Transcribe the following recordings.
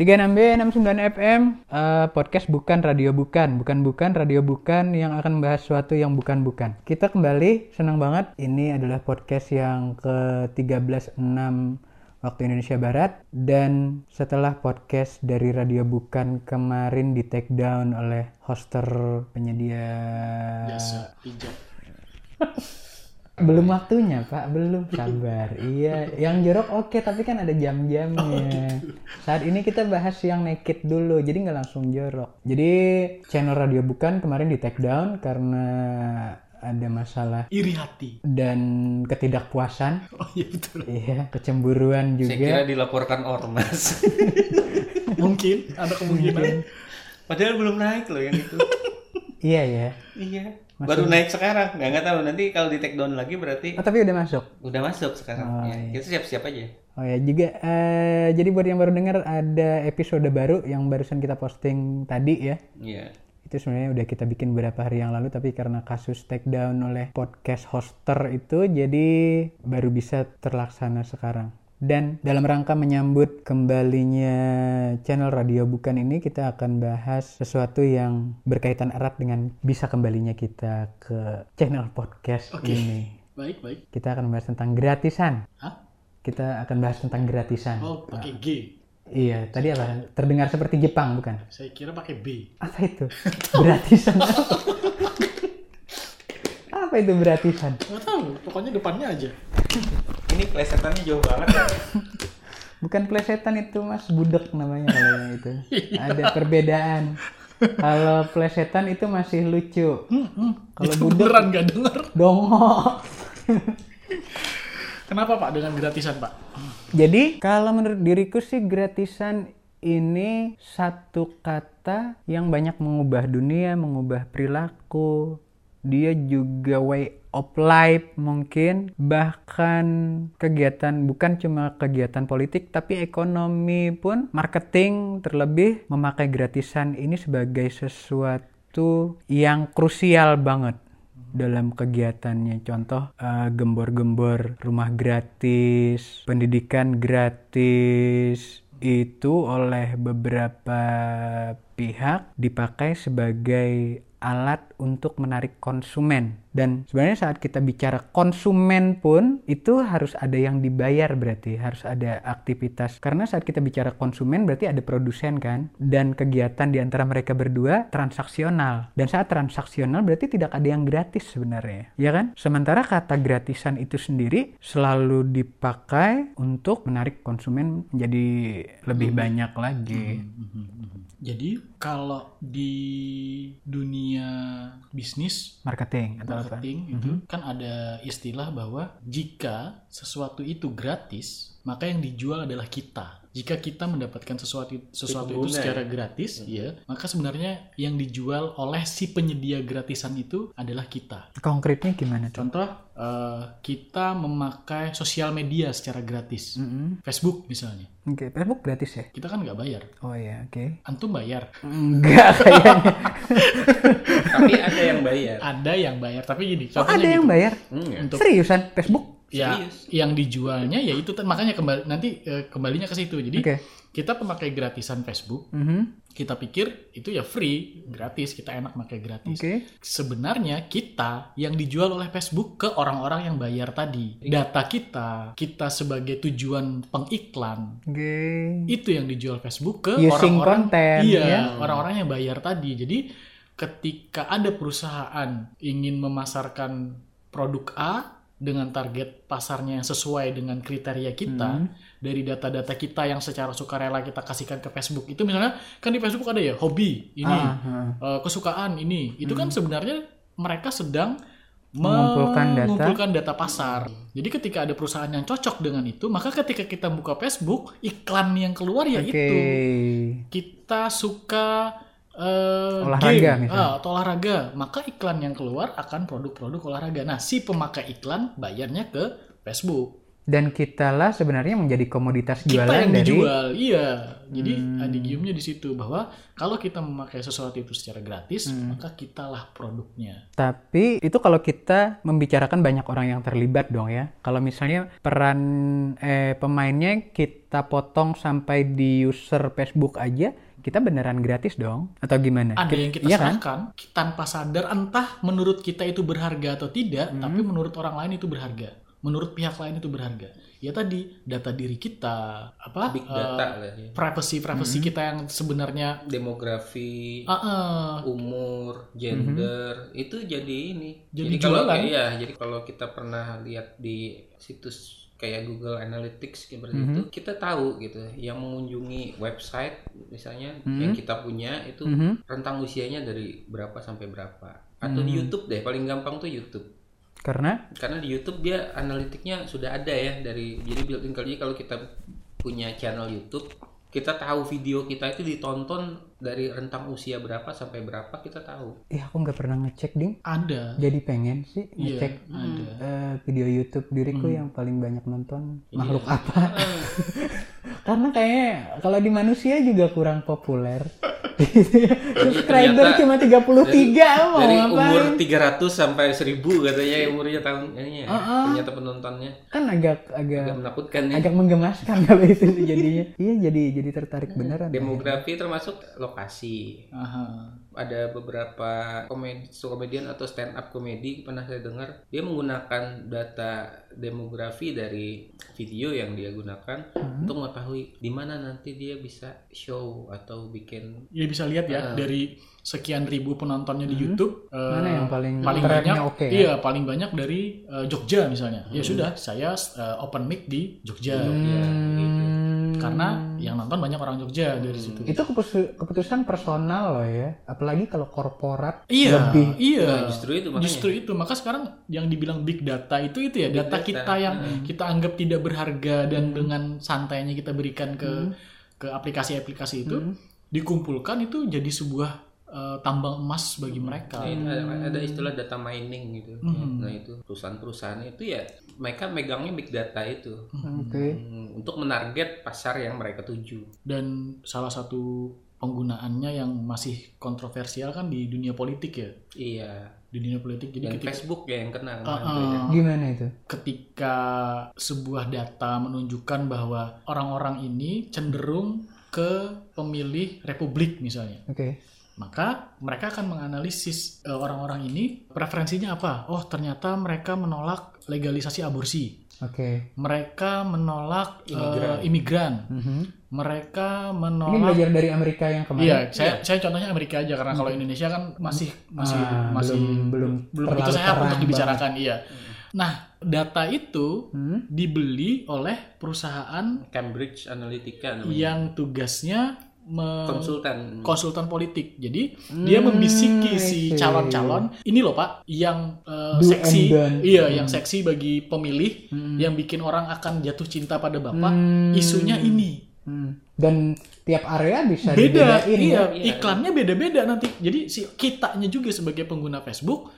36B 69 FM eh, podcast bukan radio bukan. Bukan bukan radio bukan yang akan membahas sesuatu yang bukan bukan. Kita kembali senang banget. Ini adalah podcast yang ke 13 6 waktu Indonesia Barat. Dan setelah podcast dari radio bukan kemarin di take down oleh hoster penyedia Jasa pijat. belum waktunya pak belum sabar iya yang jorok oke tapi kan ada jam-jamnya saat ini kita bahas yang naked dulu jadi nggak langsung jorok jadi channel radio bukan kemarin di take down karena ada masalah Iri hati. dan ketidakpuasan Oh iya betul. iya kecemburuan Saya juga kira dilaporkan ormas. Mungkin ada kemungkinan. Padahal belum naik loh yang itu. iya ya iya. Baru naik sekarang. Nggak nggak tahu nanti kalau di take down lagi berarti oh tapi udah masuk udah masuk sekarang. ya. Kita siap-siap aja. Oh ya juga eh, jadi buat yang baru dengar ada episode baru yang barusan kita posting tadi ya. Iya. Itu sebenarnya udah kita bikin beberapa hari yang lalu tapi karena kasus take down oleh podcast hoster itu jadi baru bisa terlaksana sekarang. Dan dalam rangka menyambut kembalinya channel Radio Bukan ini kita akan bahas sesuatu yang berkaitan erat dengan bisa kembalinya kita ke channel podcast ini. Baik baik. Kita akan membahas tentang gratisan. Hah? Kita akan bahas tentang gratisan. Oh pakai G. Iya, tadi apa? Terdengar seperti Jepang, bukan? Saya kira pakai B. Apa itu? Gratisan. apa itu gratisan? Nggak tahu. Pokoknya depannya aja. Ini plesetannya jauh banget ya. Bukan plesetan itu, Mas. Budek namanya kalau yang itu. Ada perbedaan. Kalau plesetan itu masih lucu. Kalau Itu budek beneran nggak denger. dongok. Kenapa Pak dengan gratisan Pak? Jadi kalau menurut diriku sih gratisan ini satu kata yang banyak mengubah dunia, mengubah perilaku. Dia juga way of life mungkin bahkan kegiatan bukan cuma kegiatan politik tapi ekonomi pun marketing terlebih memakai gratisan ini sebagai sesuatu yang krusial banget dalam kegiatannya. Contoh eh, gembor-gembor rumah gratis, pendidikan gratis itu oleh beberapa pihak dipakai sebagai alat untuk menarik konsumen. Dan sebenarnya saat kita bicara konsumen pun itu harus ada yang dibayar berarti, harus ada aktivitas. Karena saat kita bicara konsumen berarti ada produsen kan dan kegiatan di antara mereka berdua transaksional. Dan saat transaksional berarti tidak ada yang gratis sebenarnya. Ya kan? Sementara kata gratisan itu sendiri selalu dipakai untuk menarik konsumen menjadi lebih banyak lagi. Jadi kalau di dunia bisnis Marketing atau? Marketing itu kan ada istilah bahwa jika sesuatu itu gratis maka yang dijual adalah kita. Jika kita mendapatkan sesuatu sesuatu itu secara gratis, ya, maka sebenarnya yang dijual oleh si penyedia gratisan itu adalah kita. Konkretnya gimana tuh? Contoh, eh, kita memakai sosial media secara gratis, Mm-mm. Facebook misalnya, Oke, Facebook gratis ya? kita kan nggak bayar. Oh ya, oke. Antum bayar, Enggak kayaknya. Tapi ada yang bayar. ada yang bayar, tapi gini, Oh, ada contohnya yang gitu. bayar? Untuk Seriusan Facebook? Ya Serius. yang dijualnya ya itu makanya kembali nanti eh, kembalinya ke situ jadi Oke. kita pemakai gratisan Facebook Mhm. kita pikir itu ya free gratis kita enak pakai gratis Oke. sebenarnya kita yang dijual oleh Facebook ke orang-orang yang bayar tadi data kita kita sebagai tujuan pengiklan Oke. itu yang dijual Facebook ke orang-orang iya ya. orang-orang yang bayar tadi jadi ketika ada perusahaan ingin memasarkan produk A dengan target pasarnya yang sesuai dengan kriteria kita Hmm. dari data-data kita yang secara sukarela kita kasihkan ke Facebook itu misalnya kan di Facebook ada ya hobi ini Ah, ah. eh, kesukaan ini itu kan sebenarnya mereka sedang Mengumpulkan data. mengumpulkan data pasar. Jadi ketika ada perusahaan yang cocok dengan itu, maka ketika kita buka Facebook, iklan yang keluar ya Oke. itu. Kita suka eh, Olahraga game, ah, atau olahraga, maka iklan yang keluar akan produk-produk olahraga. Nah, si pemakai iklan bayarnya ke Facebook. Dan kita lah sebenarnya menjadi komoditas kita jualan yang dari dijual iya jadi Hmm. adigiumnya di situ bahwa kalau kita memakai sesuatu itu secara gratis Hmm. maka kitalah produknya Tapi itu kalau kita membicarakan banyak orang yang terlibat dong ya. Kalau misalnya peran eh, pemainnya kita potong sampai di user Facebook aja, kita beneran gratis dong? Atau gimana? ada yang kita Iya kan? tanpa sadar entah menurut kita itu berharga atau tidak Hmm. tapi menurut orang lain itu berharga menurut pihak lain itu berharga ya tadi data diri kita apa Big data lah ya. privacy privacy Hmm. kita yang sebenarnya Demografi, ah, ah, umur, gender, itu jadi ini. Jadi kalau jualan. iya, jadi kalau kita pernah lihat di situs kayak Google Analytics seperti Mhm. itu, kita tahu gitu yang mengunjungi website misalnya yang kita punya itu Mhm. rentang usianya dari berapa sampai berapa. Atau Hmm. di YouTube deh, paling gampang tuh YouTube. Karena Karena di YouTube dia analitiknya sudah ada ya dari jadi built-in kali kalau kita punya channel YouTube kita tahu video kita itu ditonton dari rentang usia berapa sampai berapa kita tahu. ya aku nggak pernah ngecek ding. ada Jadi pengen sih iya ngecek ada eh, video YouTube diriku Hmm. yang paling banyak nonton Iya. makhluk apa? Karena kayaknya kalau di manusia juga kurang populer. Subscriber ternyata cuma 33 mau dari ngapain? umur 300 sampai 1000 katanya umurnya tahun ini ya. Uh-uh. Ternyata penontonnya Kan agak agak agak menakutkan ya. agak menggemaskan kalau itu jadinya. Iya jadi jadi tertarik beneran. Demografi termasuk lokasi. Aha. Ada beberapa komedi komedian atau stand up komedi pernah saya dengar dia menggunakan data demografi dari video yang dia gunakan Hmm. untuk mengetahui di mana nanti dia bisa show atau bikin ya bisa lihat ya Ah. dari sekian ribu penontonnya di YouTube eh, Hmm. Mana yang paling, paling banyak oke ya? iya paling banyak dari eh, Jogja misalnya ya sudah saya eh, open mic di Jogja Hmm. ya, gitu. Karena yang nonton banyak orang Jogja dari situ. Itu keputus- keputusan personal loh ya. Apalagi kalau korporat iya lebih iya. Nah, justru itu makanya. justru itu. Maka sekarang yang dibilang big data itu itu ya Big data data. kita yang kita anggap tidak berharga dan dengan santainya kita berikan ke ke aplikasi-aplikasi itu dikumpulkan itu jadi sebuah eh, tambang emas bagi mereka Nah, itu ada, ada istilah data mining gitu. Mhm. Nah itu perusahaan-perusahaan itu ya mereka megangnya big data itu Oke. Hmm, untuk menarget pasar yang mereka tuju. dan salah satu penggunaannya yang masih kontroversial kan di dunia politik ya Iya. di dunia politik jadi Dan ketika, Facebook ya yang kena tuh ya. Gimana itu? ketika sebuah data menunjukkan bahwa orang-orang ini cenderung ke pemilih republik misalnya Oke. Maka mereka akan menganalisis eh, orang-orang ini preferensinya apa oh ternyata mereka menolak legalisasi aborsi Oke. mereka menolak eh, Imigran. imigran Mhm. mereka Ini menolak belajar dari Amerika yang kemarin. Iya, saya saya contohnya Amerika aja karena kalau Indonesia kan masih masih Ah, masih belum belum itu terang untuk dibicarakan, iya. Nah, data itu banget. Hmm? dibeli oleh perusahaan Cambridge Analytica namanya. yang tugasnya konsultan. konsultan politik. Jadi dia membisiki si calon-calon, ini loh Pak, yang Do seksi, iya, yang seksi bagi pemilih, Hmm. yang bikin orang akan jatuh cinta pada Bapak. Hmm. Isunya ini. Hmm. Dan tiap area bisa beda dibedain iya, ya. Iya. iklannya beda-beda nanti jadi si kitanya juga sebagai pengguna Facebook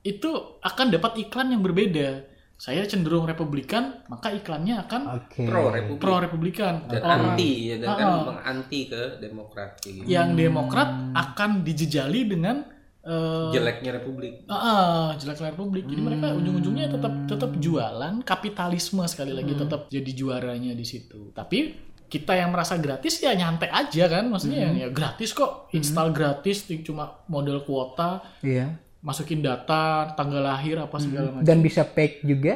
itu akan dapat iklan yang berbeda saya cenderung republikan maka iklannya akan Oke. Pro Republik. pro republikan dan Orang anti ya dan kan Ah. menganti ke demokrat gitu. yang demokrat akan dijejali dengan eh, Jeleknya Republik. ah, ah, jeleknya republik jadi mereka ujung-ujungnya tetap tetap jualan kapitalisme sekali lagi tetap jadi juaranya di situ tapi kita yang merasa gratis ya nyantai aja kan maksudnya yang ya gratis kok install gratis cuma model kuota Iya. Masukin data tanggal lahir apa segala macam Dan bisa fake juga.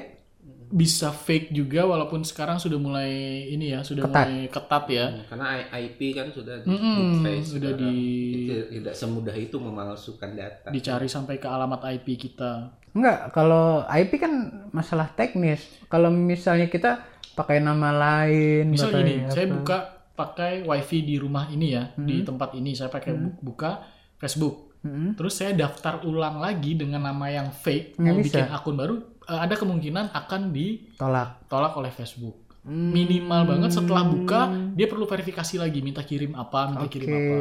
bisa fake juga walaupun sekarang sudah mulai ini ya sudah Ketat. mulai ketat ya Karena I- IP kan sudah di face sudah di- Itu tidak semudah itu memalsukan data. dicari sampai ke alamat IP kita Enggak, kalau IP kan masalah teknis. Kalau misalnya kita pakai nama lain, misal pakai gini apa. saya buka pakai wifi di rumah ini ya di Hmm. tempat ini saya pakai bu- buka Facebook Mm-mm. terus saya daftar ulang lagi dengan nama yang fake Nggak mau bisa. bikin akun baru eh, ada kemungkinan akan ditolak tolak. oleh Facebook Hmm. minimal banget setelah buka dia perlu verifikasi lagi minta kirim apa minta Oke. kirim apa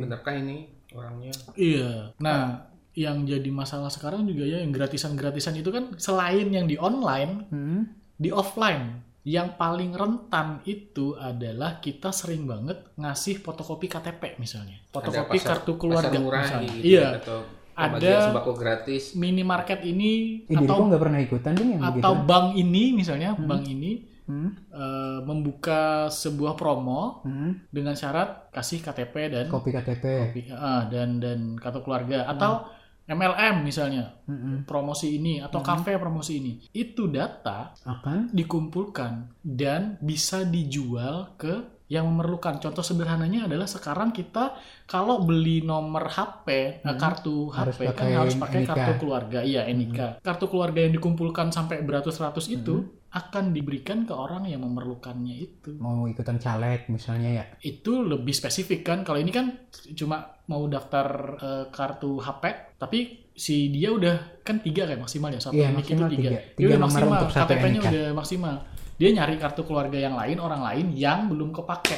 Benarkah ini orangnya? iya nah yang jadi masalah sekarang juga ya yang gratisan-gratisan itu kan selain yang di online Hmm. di offline yang paling rentan itu adalah kita sering banget ngasih fotokopi KTP misalnya. Fotokopi Ada pasar- kartu keluarga pasar misalnya. gitu Iya. atau Ada- sembako gratis Minimarket ini Ih, atau nggak pernah ikutan ding yang begitu. atau bank ini misalnya bank ini Hmm, eh, membuka sebuah promo hmm, dengan syarat kasih KTP dan kopi KTP. Ah, dan dan kartu keluarga atau MLM misalnya Mm-mm. promosi ini atau kafe promosi ini itu data Akan dikumpulkan dan bisa dijual ke yang memerlukan. Contoh sederhananya adalah sekarang kita kalau beli nomor HP, nah, kartu Harus HP kan harus pakai NIK. kartu keluarga. Iya, NIK. Kartu keluarga yang dikumpulkan sampai beratus-ratus itu akan diberikan ke orang yang memerlukannya itu. mau ikutan caleg misalnya ya. Itu lebih spesifik kan. Kalau ini kan cuma mau daftar eh, kartu HP, tapi si dia udah kan tiga kan maksimal ya satu Iya, NIK itu tiga. tiga. Dia udah maksimal, KTP-nya udah maksimal. Dia nyari kartu keluarga yang lain, orang lain yang belum kepake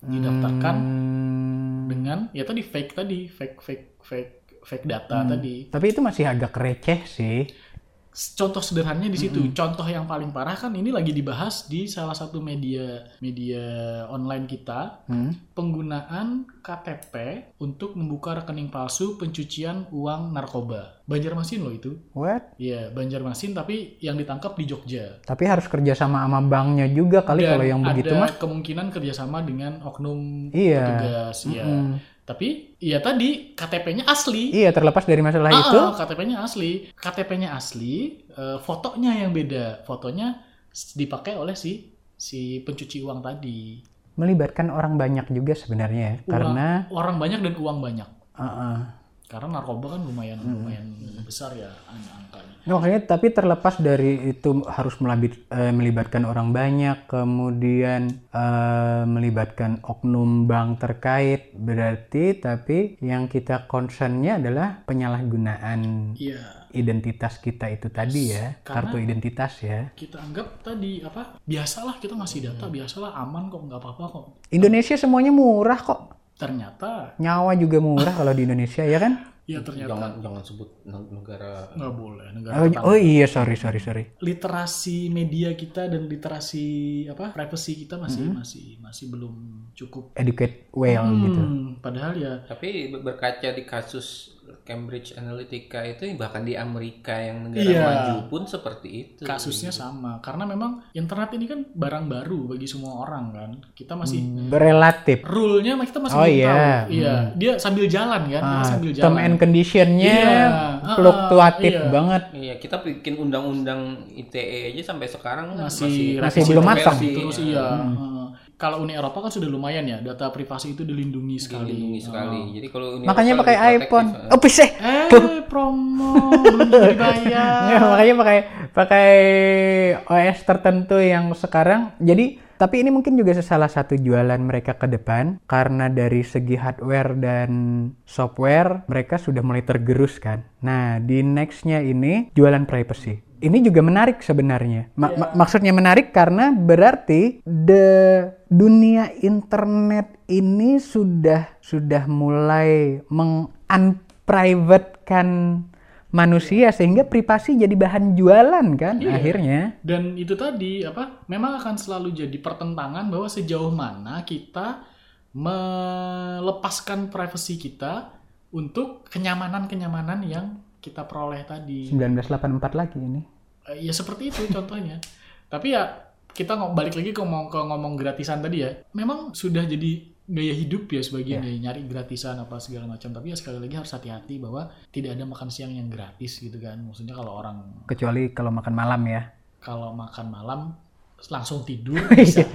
didaftarkan Hmm, dengan ya tadi fake tadi, fake fake fake fake data Hmm. tadi. Tapi itu masih agak receh sih. Contoh sederhananya di situ. Contoh yang paling parah kan ini lagi dibahas di salah satu media media online kita Hmm. penggunaan KTP untuk membuka rekening palsu pencucian uang narkoba. Banjarmasin loh itu. What? Iya, Banjarmasin tapi yang ditangkap di Jogja. Tapi harus kerja sama sama banknya juga kali Dan kalau yang begitu ada mah. kemungkinan kerjasama dengan oknum Iya. petugas ya. Tapi ya tadi KTP-nya asli. Iya terlepas dari masalah Ah, itu. ah, KTP-nya asli. KTP-nya asli, eh, fotonya yang beda. Fotonya dipakai oleh si si pencuci uang tadi. melibatkan orang banyak juga sebenarnya ya. Uang- Karena orang banyak dan uang banyak. uh, uh. Karena narkoba kan lumayan Hmm. lumayan besar ya ang- angkanya. Nah, makanya tapi terlepas dari itu harus melabit- eh, melibatkan orang banyak, kemudian eh, melibatkan oknum bank terkait, berarti tapi yang kita concernnya adalah penyalahgunaan Iya. identitas kita itu tadi ya, Karena- kartu identitas ya. Kita anggap tadi apa? Biasalah kita ngasih data, biasalah aman kok, nggak apa-apa kok. Indonesia semuanya murah kok. Ternyata Nyawa juga murah kalau di Indonesia ya kan? ya ternyata jangan jangan sebut neg- negara nggak boleh negara Oh, tetangga. oh iya sorry sorry sorry. literasi media kita dan literasi apa privacy kita masih Hmm. masih masih belum cukup Educate well gitu. Hmm, padahal ya tapi ber- berkaca di kasus Cambridge Analytica itu bahkan di Amerika yang negara Iya. maju pun seperti itu kasusnya sama karena memang internet ini kan barang baru bagi semua orang kan kita masih Relatif. rule-nya kita masih Hmm. Oh, belum iya. tahu iya dia sambil jalan kan dia Ah, sambil term jalan and conditionnya Iya, ah, fluktuatif iya. banget. Iya, kita bikin undang-undang ITE aja sampai sekarang masih Masih revisi belum matang. terus iya Heeh. Kalau Uni Eropa kan sudah lumayan ya data privasi itu dilindungi sekali dilindungi sekali. Jadi kalau Uni Makanya Eropa pakai iPhone. eh. Oh, pisah. eh promo belum dibayar Nggak, makanya pakai pakai OS tertentu yang sekarang. Jadi tapi ini mungkin juga salah satu jualan mereka ke depan karena dari segi hardware dan software mereka sudah mulai tergerus kan. Nah di nextnya ini jualan privacy. Ini juga menarik sebenarnya. Ma- ma- maksudnya menarik karena berarti the dunia internet ini sudah sudah mulai mengunprivatekan manusia sehingga privasi jadi bahan jualan kan akhirnya. Dan itu tadi apa? Memang akan selalu jadi pertentangan bahwa sejauh mana kita melepaskan privasi kita untuk kenyamanan-kenyamanan yang kita peroleh tadi. 1984 lagi ini. Eh, ya seperti itu contohnya. Tapi ya kita balik lagi ke ngomong ke ngomong gratisan tadi ya. Memang sudah jadi gaya hidup ya sebagian ya nyari gratisan apa segala macam. Tapi ya sekali lagi harus hati-hati bahwa tidak ada makan siang yang gratis gitu kan. Maksudnya kalau orang Kecuali kalau makan malam ya. kalau makan malam langsung tidur bisa.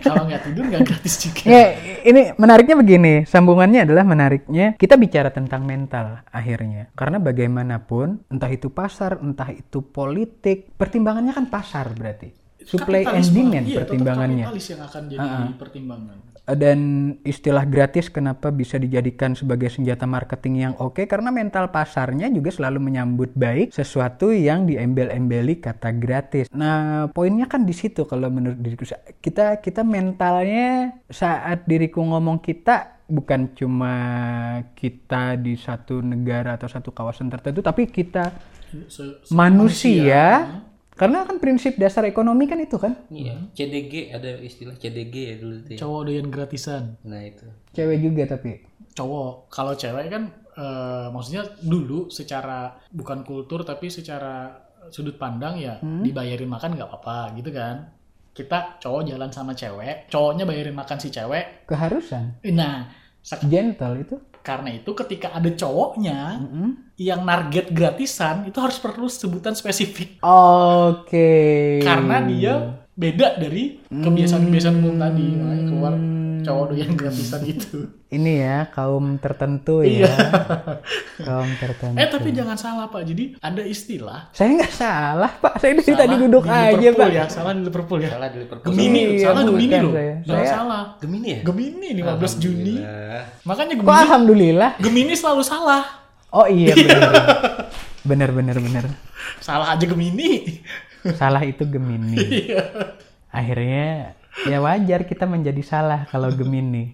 Kalau nggak tidur nggak gratis juga. Ya, ini menariknya begini, sambungannya adalah menariknya kita bicara tentang mental akhirnya. Karena bagaimanapun, entah itu pasar, entah itu politik, pertimbangannya kan pasar berarti. Supply and demand iya, pertimbangannya. kapitalis yang akan jadi pertimbangan. Dan istilah gratis kenapa bisa dijadikan sebagai senjata marketing yang oke karena mental pasarnya juga selalu menyambut baik sesuatu yang diembel-embeli kata gratis. Nah, poinnya kan di situ kalau menurut diriku kita kita mentalnya saat diriku ngomong kita bukan cuma kita di satu negara atau satu kawasan tertentu tapi kita Se- se- manusia Karena kan prinsip dasar ekonomi kan itu kan. Iya, CDG ada istilah CDG ya dulu tuh. ya. Cowok doyan gratisan. Nah itu. Cewek juga tapi. Cowok. Kalau cewek kan eh, maksudnya dulu secara bukan kultur tapi secara sudut pandang ya dibayarin makan nggak apa-apa gitu kan. Kita cowok jalan sama cewek, cowoknya bayarin makan si cewek. Keharusan. Nah, Gentle itu. Karena itu ketika ada cowoknya Mm-mm. yang target gratisan itu harus perlu sebutan spesifik Oke. karena dia beda dari kebiasaan-kebiasaan umum tadi makanya keluar cowok doyan gratisan itu Ini ya kaum tertentu ya. kaum tertentu. eh tapi jangan salah pak jadi ada istilah Saya nggak salah pak. Saya sini tadi duduk di aja pak. ya salah di Liverpool ya Salah di Liverpool. Gemini Iya, salah Gemini loh saya. jangan Saya- salah Gemini ya? Gemini 15 Juni makanya Kok Gemini alhamdulillah. Gemini selalu salah Oh iya benar. benar benar benar. salah aja Gemini Salah itu Gemini. Iya. Akhirnya ya wajar kita menjadi salah kalau Gemini.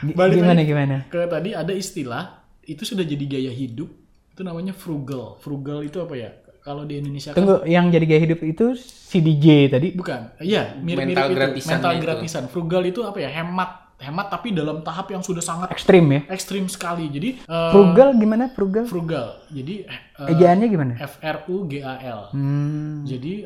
Gi- Balik gimana lagi. gimana? ke tadi ada istilah itu sudah jadi gaya hidup itu namanya frugal frugal itu apa ya kalau di Indonesia kan Tunggu, yang jadi gaya hidup itu si DJ tadi. bukan iya mirip-mirip Mental itu gratisan mental itu. gratisan frugal itu apa ya hemat hemat tapi dalam tahap yang sudah sangat Ekstrim ya. ekstrim sekali jadi eh, Frugal gimana? Frugal? frugal jadi eh, Ejaannya gimana? F R U G A L Hmm. jadi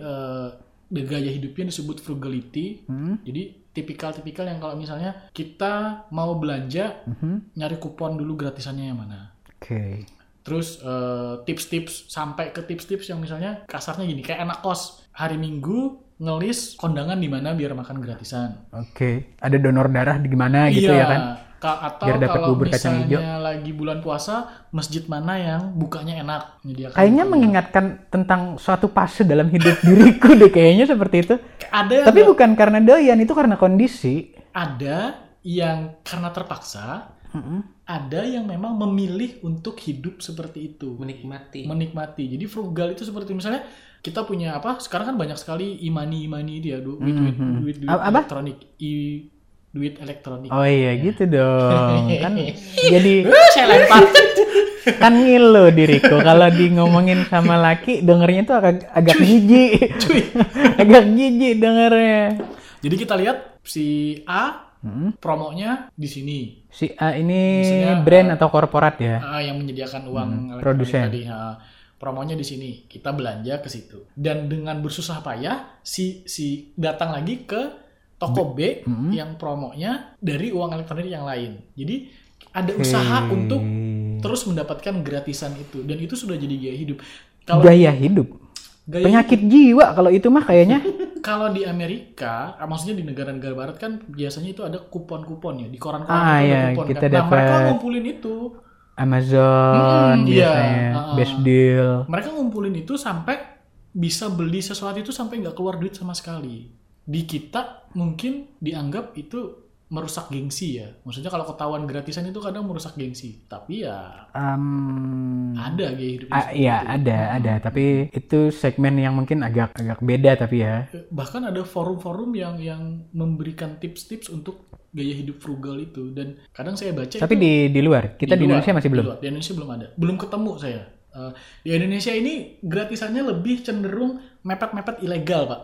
the gaya hidupnya disebut frugality Hmm. jadi tipikal-tipikal yang kalau misalnya kita mau belanja Mhm. nyari kupon dulu gratisannya yang mana Oke. Terus eh, tips-tips sampai ke tips-tips yang misalnya kasarnya gini kayak anak kos hari Minggu ngelis kondangan di mana biar makan gratisan. Oke. Ada donor darah di mana gitu iya. ya kan? Ka- atau Biar dapat bubur kacang misalnya lagi bulan puasa, masjid mana yang bukanya enak. Kayaknya itu. mengingatkan tentang suatu fase dalam hidup diriku deh kayaknya seperti itu. ada Tapi bukan karena doyan, itu karena kondisi. ada yang karena terpaksa, ada yang memang memilih untuk hidup seperti itu. Menikmati. menikmati. Jadi frugal itu seperti misalnya kita punya apa? Sekarang kan banyak sekali imani imani dia du- duit duit duit, duit Apa- apa? elektronik, i duit elektronik. Oh iya gitu dong. Kan jadi Saya lempar. kan ngilu diriku kalau di ngomongin sama laki dengernya tuh agak agak jijik. Cuy. agak jijik dengernya. Jadi kita lihat si A Hmm. promonya di sini. Si A ini Misalnya, brand atau korporat ya? A yang menyediakan uang elektronik produsen. tadi. ha. Promonya di sini. Kita belanja ke situ. Dan dengan bersusah payah si si datang lagi ke toko B yang promonya dari uang elektronik yang lain. Jadi ada usaha untuk terus mendapatkan gratisan itu dan itu sudah jadi gaya hidup. Kalau Gaya hidup. gaya Penyakit jiwa kalau itu mah kayaknya. kalau di Amerika, ah, maksudnya di negara-negara barat kan biasanya itu ada kupon-kupon ya di koran-koran Ah, itu ada iya, kupon kita kan. Nah, mereka ngumpulin itu. Amazon Hmm, iya. biasanya Ah, best deal. Mereka ngumpulin itu sampai bisa beli sesuatu itu sampai nggak keluar duit sama sekali. Di kita mungkin dianggap itu merusak gengsi ya. Maksudnya kalau ketahuan gratisan itu kadang merusak gengsi. Tapi ya Um, ada gaya hidup ah, iya ada ada tapi itu segmen yang mungkin agak agak beda tapi ya. bahkan ada forum-forum yang yang memberikan tips-tips untuk gaya hidup frugal itu dan kadang saya baca Tapi itu di di luar kita di, luar, Indonesia masih di belum. luar. Di Indonesia belum ada belum ketemu saya Eh, di Indonesia ini gratisannya lebih cenderung mepet-mepet ilegal pak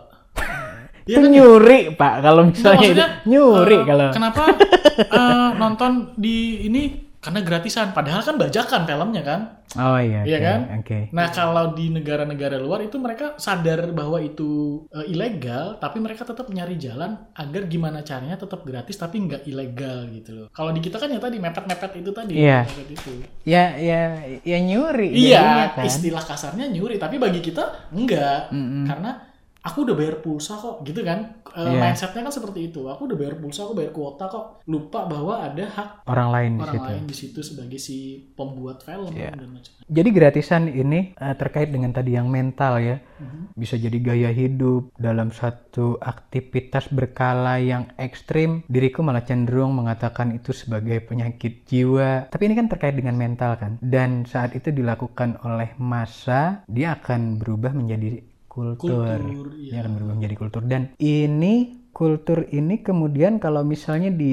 itu nyuri pak kalau misalnya itu maksudnya nyuri eh, kalau kenapa eh, nonton di ini karena gratisan padahal kan bajakan filmnya kan oh iya Iya oke, kan? oke Nah, kalau di negara-negara luar itu mereka sadar bahwa itu eh, ilegal, tapi mereka tetap nyari jalan agar gimana caranya tetap gratis tapi nggak ilegal gitu loh. Kalau di kita kan ya tadi mepet-mepet itu tadi, Iya. mepet itu. ya ya ya nyuri Iya, kan. istilah kasarnya nyuri, tapi bagi kita enggak. Karena aku udah bayar pulsa kok, gitu kan. Eh, Iya. Mindsetnya kan seperti itu. Aku udah bayar pulsa, aku bayar kuota kok. Lupa bahwa ada hak orang lain di orang situ lain di situ sebagai si pembuat film Iya. dan macam Jadi gratisan ini eh, terkait dengan tadi yang mental ya. Mhm. Bisa jadi gaya hidup dalam satu aktivitas berkala yang ekstrim. Diriku malah cenderung mengatakan itu sebagai penyakit jiwa. Tapi ini kan terkait dengan mental kan. Dan saat itu dilakukan oleh massa, dia akan berubah menjadi kultur. Kultur, iya. akan berubah menjadi kultur. Dan ini kultur ini kemudian kalau misalnya di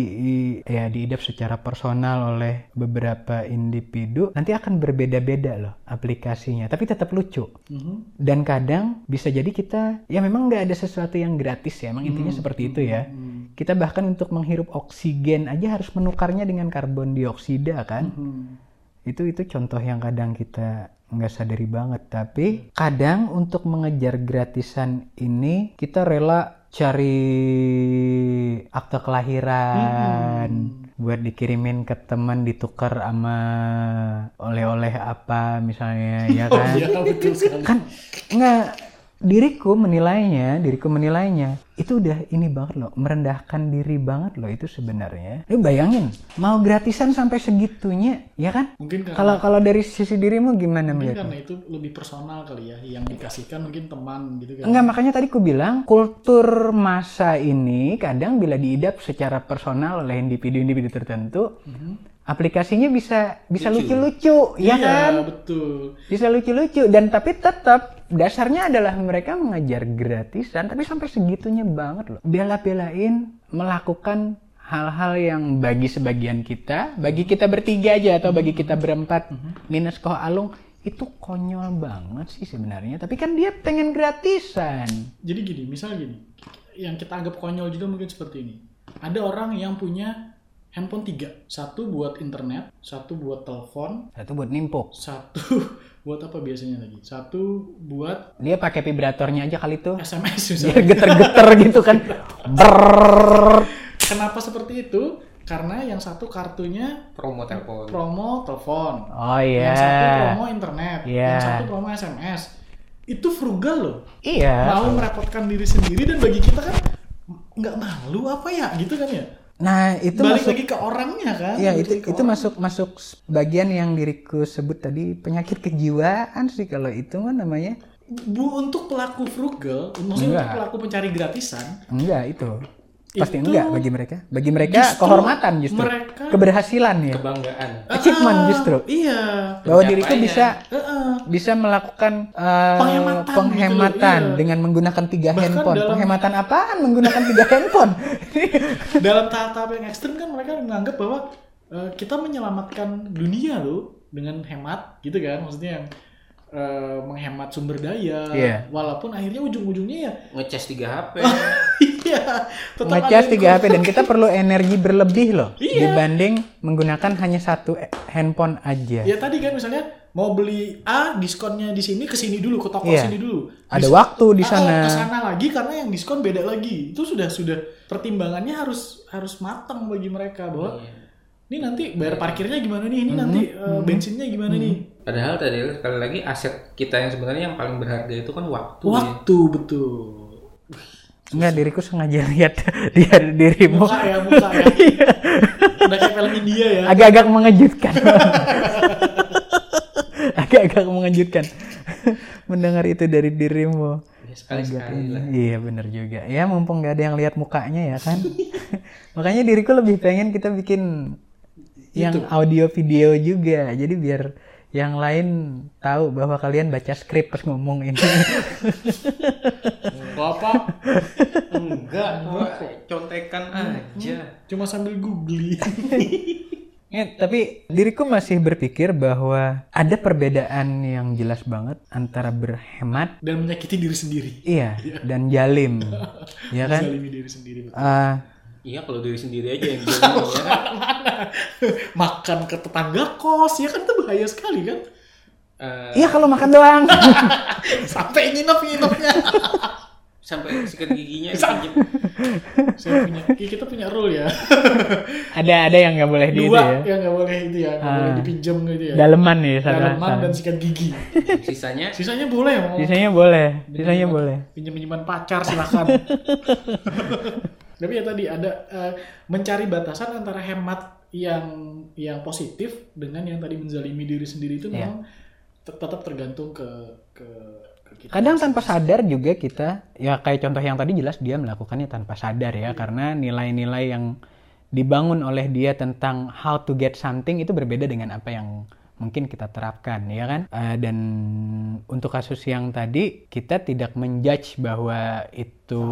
ya diidap secara personal oleh beberapa individu nanti akan berbeda-beda loh aplikasinya tapi tetap lucu Mhm. dan kadang bisa jadi kita ya memang nggak ada sesuatu yang gratis ya emang intinya seperti itu ya Hmm. kita bahkan untuk menghirup oksigen aja harus menukarnya dengan karbon dioksida kan Hmm. Itu itu contoh yang kadang kita nggak sadari banget. Tapi kadang untuk mengejar gratisan ini kita rela cari akte kelahiran. Buat dikirimin ke teman ditukar sama oleh-oleh apa misalnya ya kan? Iya betul sekali. kan nggak diriku menilainya diriku menilainya itu udah ini banget loh merendahkan diri banget loh itu sebenarnya. Lu bayangin mau gratisan sampai segitunya ya kan? Mungkin kalau kalau dari sisi dirimu gimana mungkin melihatnya? karena itu lebih personal kali ya yang dikasihkan mungkin teman gitu kan. Enggak, makanya tadi ku bilang kultur masa ini kadang bila diidap secara personal oleh individu-individu tertentu, aplikasinya bisa bisa lucu-lucu, ya kan? Iya, betul. Bisa lucu-lucu dan tapi tetap dasarnya adalah mereka mengajar gratisan tapi sampai segitunya banget loh. Bela-belain melakukan hal-hal yang bagi sebagian kita, bagi kita bertiga aja atau bagi kita berempat minus koh alung itu konyol banget sih sebenarnya. Tapi kan dia pengen gratisan. Jadi gini, misal gini, yang kita anggap konyol juga mungkin seperti ini. Ada orang yang punya handphone tiga, satu buat internet, satu buat telepon, Satu buat nimpuk. satu buat apa biasanya lagi? Satu buat Dia pakai vibratornya aja kali tuh. SMS Biar misalnya. geter-geter gitu kan. Brrrr. Kenapa seperti itu? Karena yang satu kartunya promo telepon promo telepon, Oh yang satu iya. promo internet, Iya. yang satu promo SMS. Itu frugal loh. Iya. Mau merepotkan diri sendiri dan bagi kita kan nggak malu apa ya gitu kan ya. Nah, itu Balik masuk lagi ke orangnya kan. Iya itu itu orang. masuk masuk bagian yang diriku sebut tadi penyakit kejiwaan sih kalau itu mah namanya Bu untuk pelaku frugal, maksudnya Enggak. untuk pelaku pencari gratisan, enggak itu pasti Itu enggak bagi mereka. Bagi mereka justru kehormatan justru. mereka- keberhasilan ya. kebanggaan. Achievement Ah, justru. Iya. bahwa diriku bisa Heeh. bisa melakukan eh, Penghematan penghematan gitu iya. dengan menggunakan tiga Bahkan handphone. dalam- penghematan apaan menggunakan tiga handphone? Dalam tahap-tahap yang ekstrim kan mereka menganggap bahwa eh, kita menyelamatkan dunia loh dengan hemat gitu kan, maksudnya yang eh, menghemat sumber daya, Iya. walaupun akhirnya ujung-ujungnya ya ngecas 3 HP iya tetap ngecas ada tiga HP dan kita perlu energi berlebih loh Iya. dibanding menggunakan hanya satu eh, handphone aja Ya tadi kan misalnya mau beli A diskonnya di sini ke sini dulu ke toko Iya. sini dulu. ada Dis- waktu di Ah, sana ke sana lagi karena yang diskon beda lagi. Itu sudah sudah pertimbangannya harus harus matang bagi mereka bahwa Iya. ini nanti bayar parkirnya gimana nih, ini Mm-hmm. nanti eh, bensinnya gimana nih. Padahal tadi sekali lagi aset kita yang sebenarnya yang paling berharga itu kan waktu ya. Waktu betul. Enggak, diriku sengaja lihat dia dirimu Muka ya, muka ya. Udah kayak film India ya. agak-agak mengejutkan. agak-agak mengejutkan mendengar itu dari dirimu. Ya, sekali-sekali lah Iya bener juga. Ya mumpung gak ada yang lihat mukanya ya kan. Makanya diriku lebih pengen kita bikin yang audio video juga. Jadi biar yang lain tahu bahwa kalian baca skrip pas ngomong ini. Bapak enggak gua contekan aja cuma sambil googling. Ya, tapi diriku masih berpikir bahwa ada perbedaan yang jelas banget antara berhemat, Dan menyakiti diri sendiri. iya, dan jalim, ya kan? Zalimi diri sendiri. betul. Ah, iya kalau diri sendiri aja yang gini ya kan Makan ke tetangga kos, ya kan itu bahaya sekali kan. Eh, iya kalau makan doang. Sampai nginep-nginepnya. sampai sikat giginya dipinjem. Saya punya, kita punya rule ya. ada ada yang nggak boleh di itu Dua ya. yang nggak boleh itu ya, nggak boleh dipinjam gitu ya. Daleman nih, salah, Daleman salah. dan sikat gigi. sisanya Sisanya boleh mau Sisanya boleh, sisanya boleh. pinjam-pinjaman pacar silakan. Tapi ya tadi ada eh, mencari batasan antara hemat yang yang positif dengan yang tadi menzalimi diri sendiri itu Iya. memang tet- tetap tergantung ke ke, ke kita. Kadang tanpa sadar juga kita, ya kayak contoh yang tadi jelas dia melakukannya tanpa sadar ya, karena nilai-nilai yang dibangun oleh dia tentang how to get something itu berbeda dengan apa yang mungkin kita terapkan ya kan? Eh, dan untuk kasus yang tadi kita tidak menjudge bahwa itu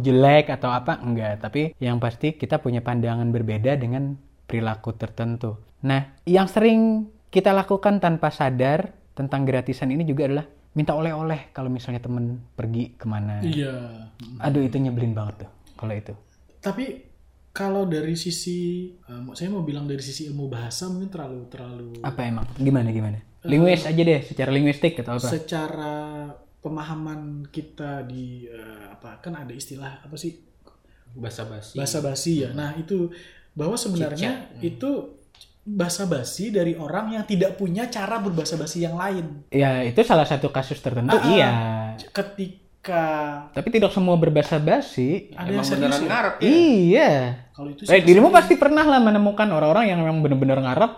jelek atau apa enggak. Tapi yang pasti kita punya pandangan berbeda dengan perilaku tertentu. Nah yang sering kita lakukan tanpa sadar tentang gratisan ini juga adalah minta oleh-oleh kalau misalnya temen pergi ke mana. Iya. aduh itu nyebelin banget tuh kalau itu. Tapi kalau dari sisi, eh, saya mau bilang dari sisi ilmu bahasa mungkin terlalu terlalu apa emang? Gimana gimana? Linguis aja deh secara linguistik atau apa? secara pemahaman kita di eh, apa kan ada istilah apa sih? Basa-basi. bahasa basi ya. Nah itu bahwa sebenarnya itu bahasa basi dari orang yang tidak punya cara berbahasa basi yang lain. ya itu salah satu kasus tertentu Ah, iya. Ketika tapi tidak semua berbahasa basi ada Emang yang beneran ya? ngarep ya? iya. Kalau itu Eh, dirimu pasti pernah lah menemukan orang-orang yang memang benar-benar ngarep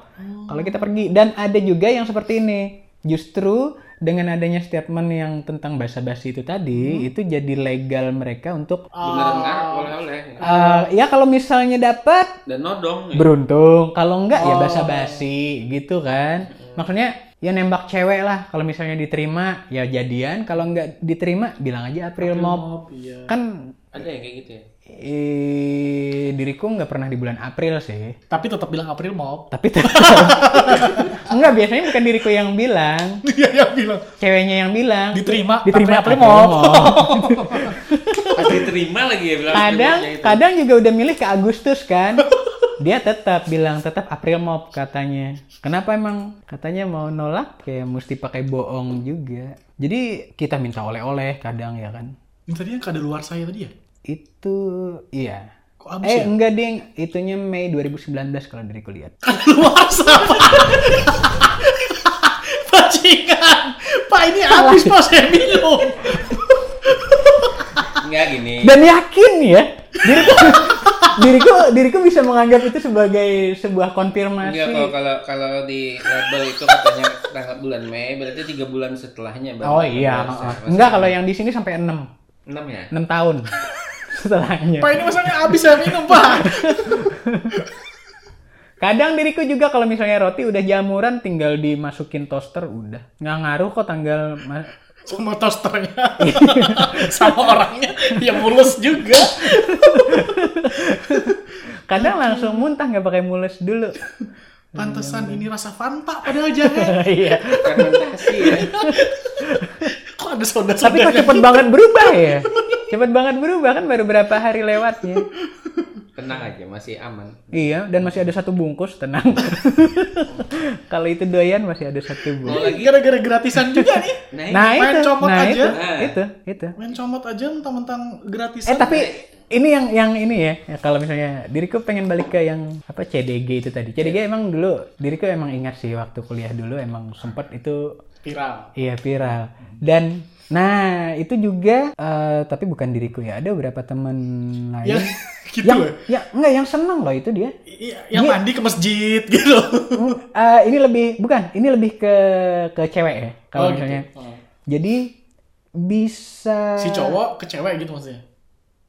kalau kita pergi. Dan ada juga yang seperti ini. Justru dengan adanya statement yang tentang basa-basi itu tadi itu jadi legal mereka untuk Beneran ngarep oleh-oleh. eh, ya kalau misalnya dapat Dan nodong. ya. beruntung. Kalau enggak ya basa-basi gitu kan? Maksudnya ya nembak cewek lah kalau misalnya diterima ya jadian kalau enggak diterima bilang aja April Mop Mop, iya. kan Ada yang kayak gitu ya? eh, diriku nggak pernah di bulan April sih Tapi tetap bilang April Mop. tapi tetap enggak biasanya bukan diriku yang bilang Iya yang bilang ceweknya yang bilang Diterima, diterima April April Mop. Diterima lagi ya bilang. kadang itu. kadang juga udah milih ke Agustus kan dia tetap bilang tetap April Mop katanya kenapa emang katanya mau nolak kayak mesti pakai bohong juga jadi kita minta oleh-oleh kadang ya kan Ini tadi yang kada luar saya tadi ya? itu iya Kok abis eh ya? enggak ding itunya Mei 2019 kalau diriku lihat luar sama. Bajingan. Pak ini habis pak saya minum. Enggak gini. dan yakin ya diriku diriku diriku bisa menganggap itu sebagai sebuah konfirmasi. Enggak kalau kalau kalau di label itu katanya tanggal bulan Mei berarti tiga bulan setelahnya baru oh iya enggak kalau yang di sini sampai 6 enam ya? 6 tahun setelahnya. Pak ini masalahnya habis saya minum pak. kadang diriku juga kalau misalnya roti udah jamuran tinggal dimasukin toaster udah. Nggak ngaruh kok tanggal Sama toasternya. sama orangnya yang mulus juga. kadang langsung muntah nggak pakai mules dulu Pantesan ini rasa Fanta padahal jangan. iya fermentasi ya Kok ada soda tapi kok cepet banget berubah ya cepet banget berubah kan baru berapa hari lewatnya tenang aja masih aman Iya, dan masih ada satu bungkus, tenang. Kalau itu doyan masih ada satu mau bungkus. lagi Gara-gara gratisan juga nih. nah, Nah, main itu, comot nah aja. itu, Nah. itu, itu. Main comot aja mentang-mentang gratisan. Eh tapi ini yang yang ini ya, ya kalau misalnya diriku pengen balik ke yang apa CDG itu tadi. CDG emang dulu diriku emang ingat sih waktu kuliah dulu emang sempet itu viral. iya viral. Dan nah itu juga eh, tapi bukan diriku ya, ada beberapa teman lain Ya, gitu yang loh. ya enggak yang seneng loh itu dia. Iya, yang mandi ke masjid gitu. Eh, ini lebih bukan, ini lebih ke ke cewek ya. Kalau Oh, gitu. misalnya. Oh. Jadi bisa Si cowok ke cewek gitu maksudnya.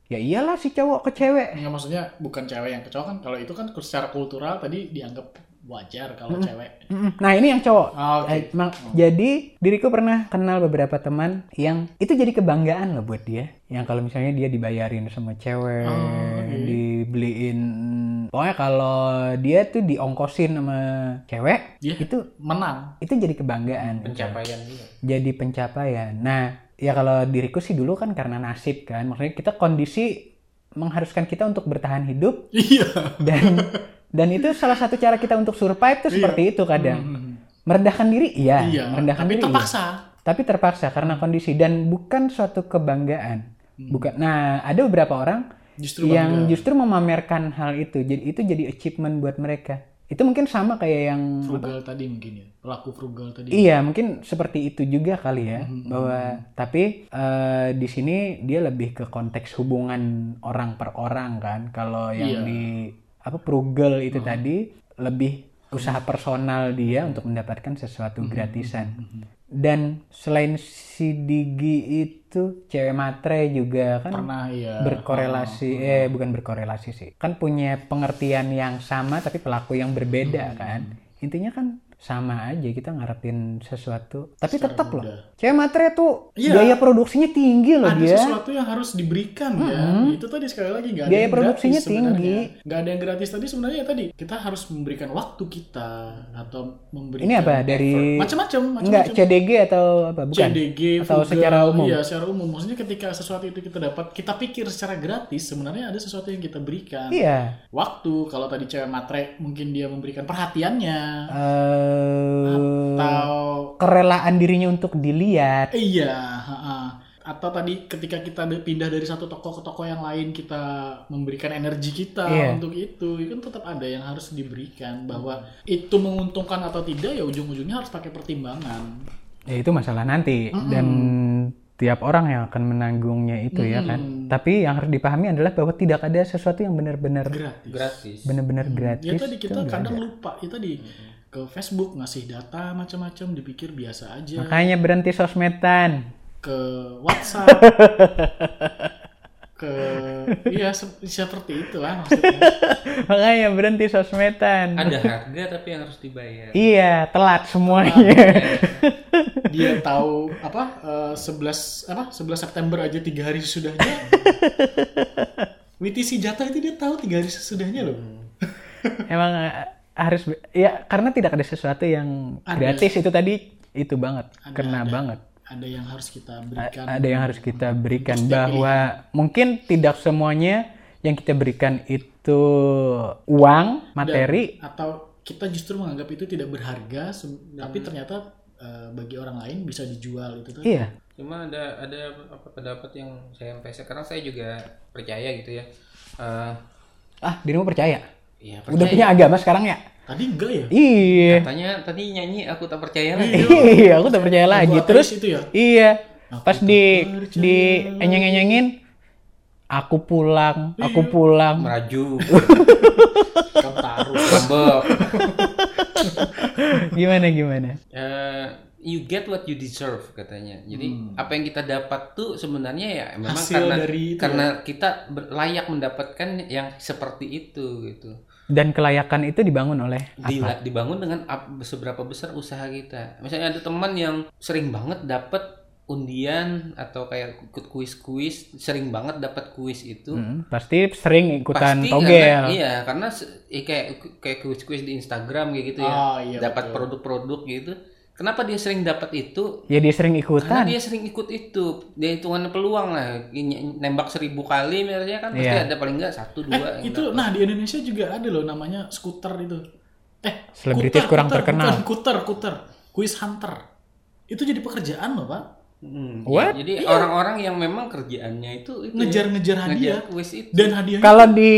Ya iyalah si cowok ke cewek. Enggak maksudnya bukan cewek yang ke cowok kan. Kalau itu kan secara kultural tadi dianggap wajar kalau cewek. Mm-mm. Nah ini yang cowok. Ah, oke. Eh, mak- Jadi diriku pernah kenal beberapa teman yang itu jadi kebanggaan loh buat dia. Yang kalau misalnya dia dibayarin sama cewek, Oh, dibeliin, pokoknya kalau dia tuh diongkosin sama cewek, Iya. itu Menang. itu jadi kebanggaan. pencapaian juga Jadi pencapaian. Nah ya kalau diriku sih dulu kan karena nasib kan, maksudnya kita kondisi mengharuskan kita untuk bertahan hidup Iya. dan dan itu salah satu cara kita untuk survive tuh seperti itu kadang merendahkan diri iya, Iya. merendahkan Tapi diri terpaksa. iya. tapi terpaksa karena kondisi dan bukan suatu kebanggaan bukan nah ada beberapa orang Justru yang justru memamerkan hal itu jadi itu jadi achievement buat mereka itu mungkin sama kayak yang frugal tadi mungkin ya. Pelaku frugal tadi. Iya, mungkin seperti itu juga kali ya, bahwa tapi eh, di sini dia lebih ke konteks hubungan orang per orang kan. Kalau yang Iya. di apa frugal itu tadi lebih usaha personal dia untuk mendapatkan sesuatu gratisan. Dan selain si Digi itu cewek matre juga kan Pernah iya. berkorelasi eh bukan berkorelasi sih. Kan punya pengertian yang sama tapi pelaku yang berbeda kan. Intinya kan sama aja kita ngarepin sesuatu. Tapi Secara tetap loh. mudah. cewek matre tuh Iya. biaya produksinya tinggi loh ada dia. sesuatu yang harus diberikan ya. Itu tadi sekali lagi nggak ada Biaya yang produksinya gratis tinggi. nggak ada yang gratis tadi sebenarnya tadi. Kita harus memberikan waktu kita atau memberikan ini apa? Dari macam-macam enggak macam-macam CDG atau apa? Bukan. CDG atau Fuga, secara umum? Iya secara umum. Maksudnya ketika sesuatu itu kita dapat kita pikir secara gratis sebenarnya ada sesuatu yang kita berikan. Iya. Waktu kalau tadi cewek matre mungkin dia memberikan perhatiannya. Eh atau kerelaan dirinya untuk dilihat. Iya ha-ha. atau tadi ketika kita pindah dari satu toko ke toko yang lain kita memberikan energi kita Iya. untuk itu itu kan tetap ada yang harus diberikan bahwa itu menguntungkan atau tidak ya ujung-ujungnya harus pakai pertimbangan. Ya itu masalah nanti. Dan tiap orang yang akan menanggungnya itu ya kan. Tapi yang harus dipahami adalah bahwa tidak ada sesuatu yang benar-benar gratis. Benar-benar gratis ya tadi kita kadang ada. lupa. Ya tadi ke Facebook ngasih data macam-macam dipikir biasa aja. Makanya berhenti sosmedan. Ke WhatsApp. Ke iya se- seperti itu lah maksudnya. Makanya berhenti sosmedan. Ada harga tapi yang harus dibayar. Iya telat semuanya. dia tahu apa eh, 11 apa 11 September aja tiga hari sesudahnya. WTC jatah itu dia tahu tiga hari sesudahnya loh. Emang harus ya karena tidak ada sesuatu yang Ada. gratis. itu tadi itu banget Ada, kena ada. banget. Ada yang harus kita berikan. ada yang harus kita berikan. bahwa mungkin tidak semuanya yang kita berikan itu uang materi. atau kita justru menganggap itu tidak berharga tapi ternyata eh, bagi orang lain bisa dijual itu tuh iya. Cuma ada ada apa pendapat yang saya sampai sekarang saya juga percaya gitu ya. Eh, ah dirimu percaya ya udah percaya. punya agama sekarang ya tadi enggak ya iya katanya tadi nyanyi aku tak percaya lagi iya aku tak percaya lagi terus itu ya iya Aku pas di percaya. di enyeng-enyengin aku pulang aku Iya. pulang meraju kamu taruh gimana gimana Eh, you get what you deserve katanya. Jadi apa yang kita dapat tuh sebenarnya ya memang Hmm. Hasil karena dari itu ya? karena kita layak mendapatkan yang seperti itu gitu. Dan kelayakan itu dibangun oleh Di- dibangun dengan ap- seberapa besar usaha kita. Misalnya ada teman yang sering banget dapat undian atau kayak ikut kuis-kuis, sering banget dapat kuis itu. Hmm, pasti sering ikutan Pasti togel karena- iya, karena eh, kayak kayak kuis-kuis di Instagram kayak gitu ya. Oh, iya, dapat produk-produk gitu. Kenapa dia sering dapat itu? ya dia sering Karena ikutan dia sering ikut itu. Dia hitungan peluang lah. Nembak seribu kali misalnya kan pasti Iya. ada paling enggak satu dua. yang itu nah di Indonesia juga ada loh namanya skuter itu eh Selebritis kuter, kurang kuter, terkenal. bukan, kuter kuter quiz hunter itu jadi pekerjaan loh pak Hmm, What? ya, Jadi orang-orang yang memang kerjaannya itu, itu ya, ngejar-ngejar hadiah ngejar kuis itu. dan hadiahnya kalau di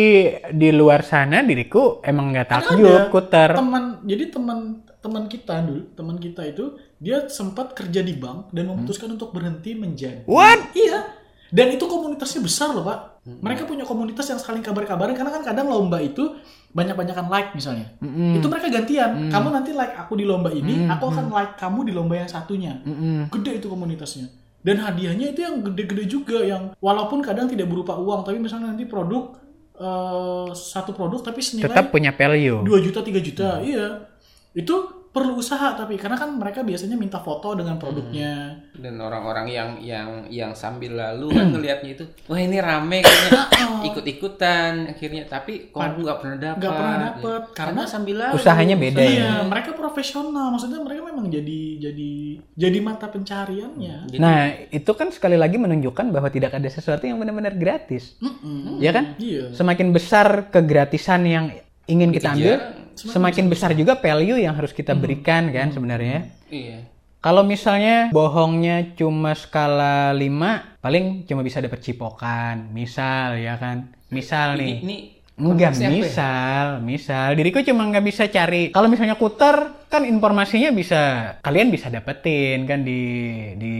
di luar sana diriku emang nggak takjub ada. kuter teman jadi teman teman kita dulu teman kita itu dia sempat kerja di bank dan memutuskan untuk berhenti menjadi. What? Iya. Dan itu komunitasnya besar loh pak. Mereka punya komunitas yang saling kabar-kabaran karena kan kadang lomba itu banyak-banyakan like misalnya. Mm-mm. itu mereka gantian. Kamu nanti like aku di lomba ini aku akan like kamu di lomba yang satunya. Mm-mm. gede itu komunitasnya. Dan hadiahnya itu yang gede-gede juga yang walaupun kadang tidak berupa uang tapi misalnya nanti produk eh, satu produk tapi senilai tetap punya value. 2 juta 3 juta iya itu perlu usaha tapi karena kan mereka biasanya minta foto dengan produknya Dan orang-orang yang yang yang sambil lalu kan ngelihatnya itu, wah ini rame kayaknya ikut-ikutan akhirnya. Tapi kok nggak pernah dapat. nggak pernah dapet Karena karena sambil lalu. Usahanya beda ya. iya mereka profesional maksudnya mereka memang jadi jadi jadi mata pencariannya Jadi, nah itu kan sekali lagi menunjukkan bahwa tidak ada sesuatu yang benar-benar gratis Mm-mm. ya kan iya semakin besar kegratisan yang ingin kita ambil semakin besar juga value yang harus kita berikan kan sebenarnya iya. Kalau misalnya bohongnya cuma skala 5, paling cuma bisa dapat cipokan, misal ya kan. Misal Ini, nih. ini Enggak, konteksnya apa ya? misal, misal. Diriku cuma nggak bisa cari. Kalau misalnya kuter, kan informasinya bisa kalian bisa dapetin kan di di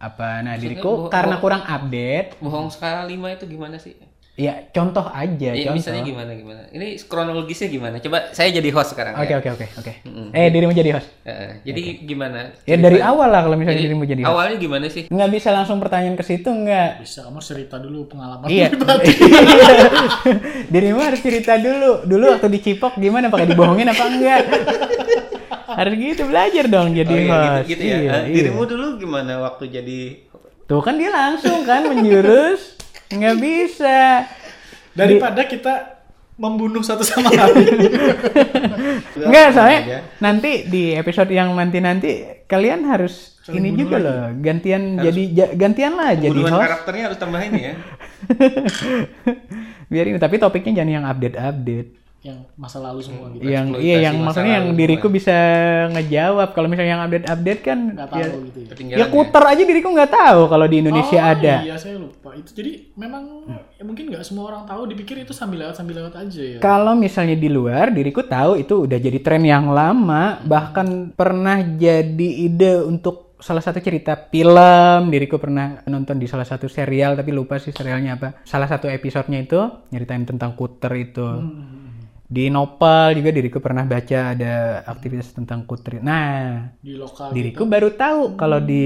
apa? Nah, diriku karena kurang update, Bohong skala 5 itu gimana sih? Ya contoh aja, Ya, contoh. misalnya gimana gimana? Ini kronologisnya gimana? Coba saya jadi host sekarang. Oke, ya. oke, oke, oke. Eh, dirimu jadi host. Eh, jadi gimana? Ya dari awal lah kalau misalnya Jadi, dirimu jadi host. awalnya gimana sih? Nggak bisa langsung pertanyaan ke situ, nggak. bisa kamu cerita dulu pengalaman Iya. Dirimu harus cerita dulu. Dulu waktu dicipok gimana? Pakai dibohongin apa enggak? Harus gitu belajar dong jadi Oh, iya, host. gitu, gitu ya. Iya, Ah, iya. Dirimu dulu gimana waktu jadi Tuh kan dia langsung kan menjurus. Nggak bisa. Daripada kita membunuh satu sama lain. Enggak, aja. soalnya nanti di episode yang nanti-nanti kalian harus ini juga loh, gantian jadi ja- gantian lah jadi host. karakternya harus tambah ini ya. Biar ini, tapi topiknya jangan yang update-update. Yang masa lalu semua gitu. Yang iya yang maksudnya yang diriku bisa ngejawab. Kalau misalnya yang update-update kan Nggak ya, tahu gitu ya. Ketinggalan ya kuter aja diriku nggak tahu kalau di Indonesia oh, ada. Iya, saya lupa. Itu jadi memang ya mungkin nggak semua orang tahu dipikir itu sambil lewat sambil lewat aja ya. Kalau misalnya di luar, diriku tahu itu udah jadi tren yang lama, bahkan pernah jadi ide untuk salah satu cerita film. Diriku pernah nonton di salah satu serial, tapi lupa sih serialnya apa. Salah satu episodenya itu nyeritain tentang kuter itu. Di Nopal juga diriku pernah baca ada aktivitas tentang kuter. Nah, di lokal diriku baru tahu kalau di